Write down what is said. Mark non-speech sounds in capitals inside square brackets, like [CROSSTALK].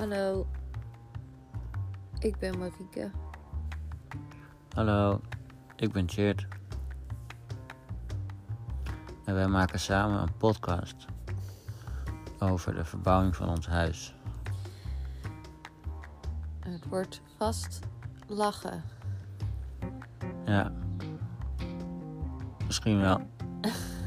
Hallo, ik ben Marieke. Hallo, ik ben Chert. En wij maken samen een podcast over de verbouwing van ons huis. Het wordt vast lachen. Ja, misschien wel. [LAUGHS]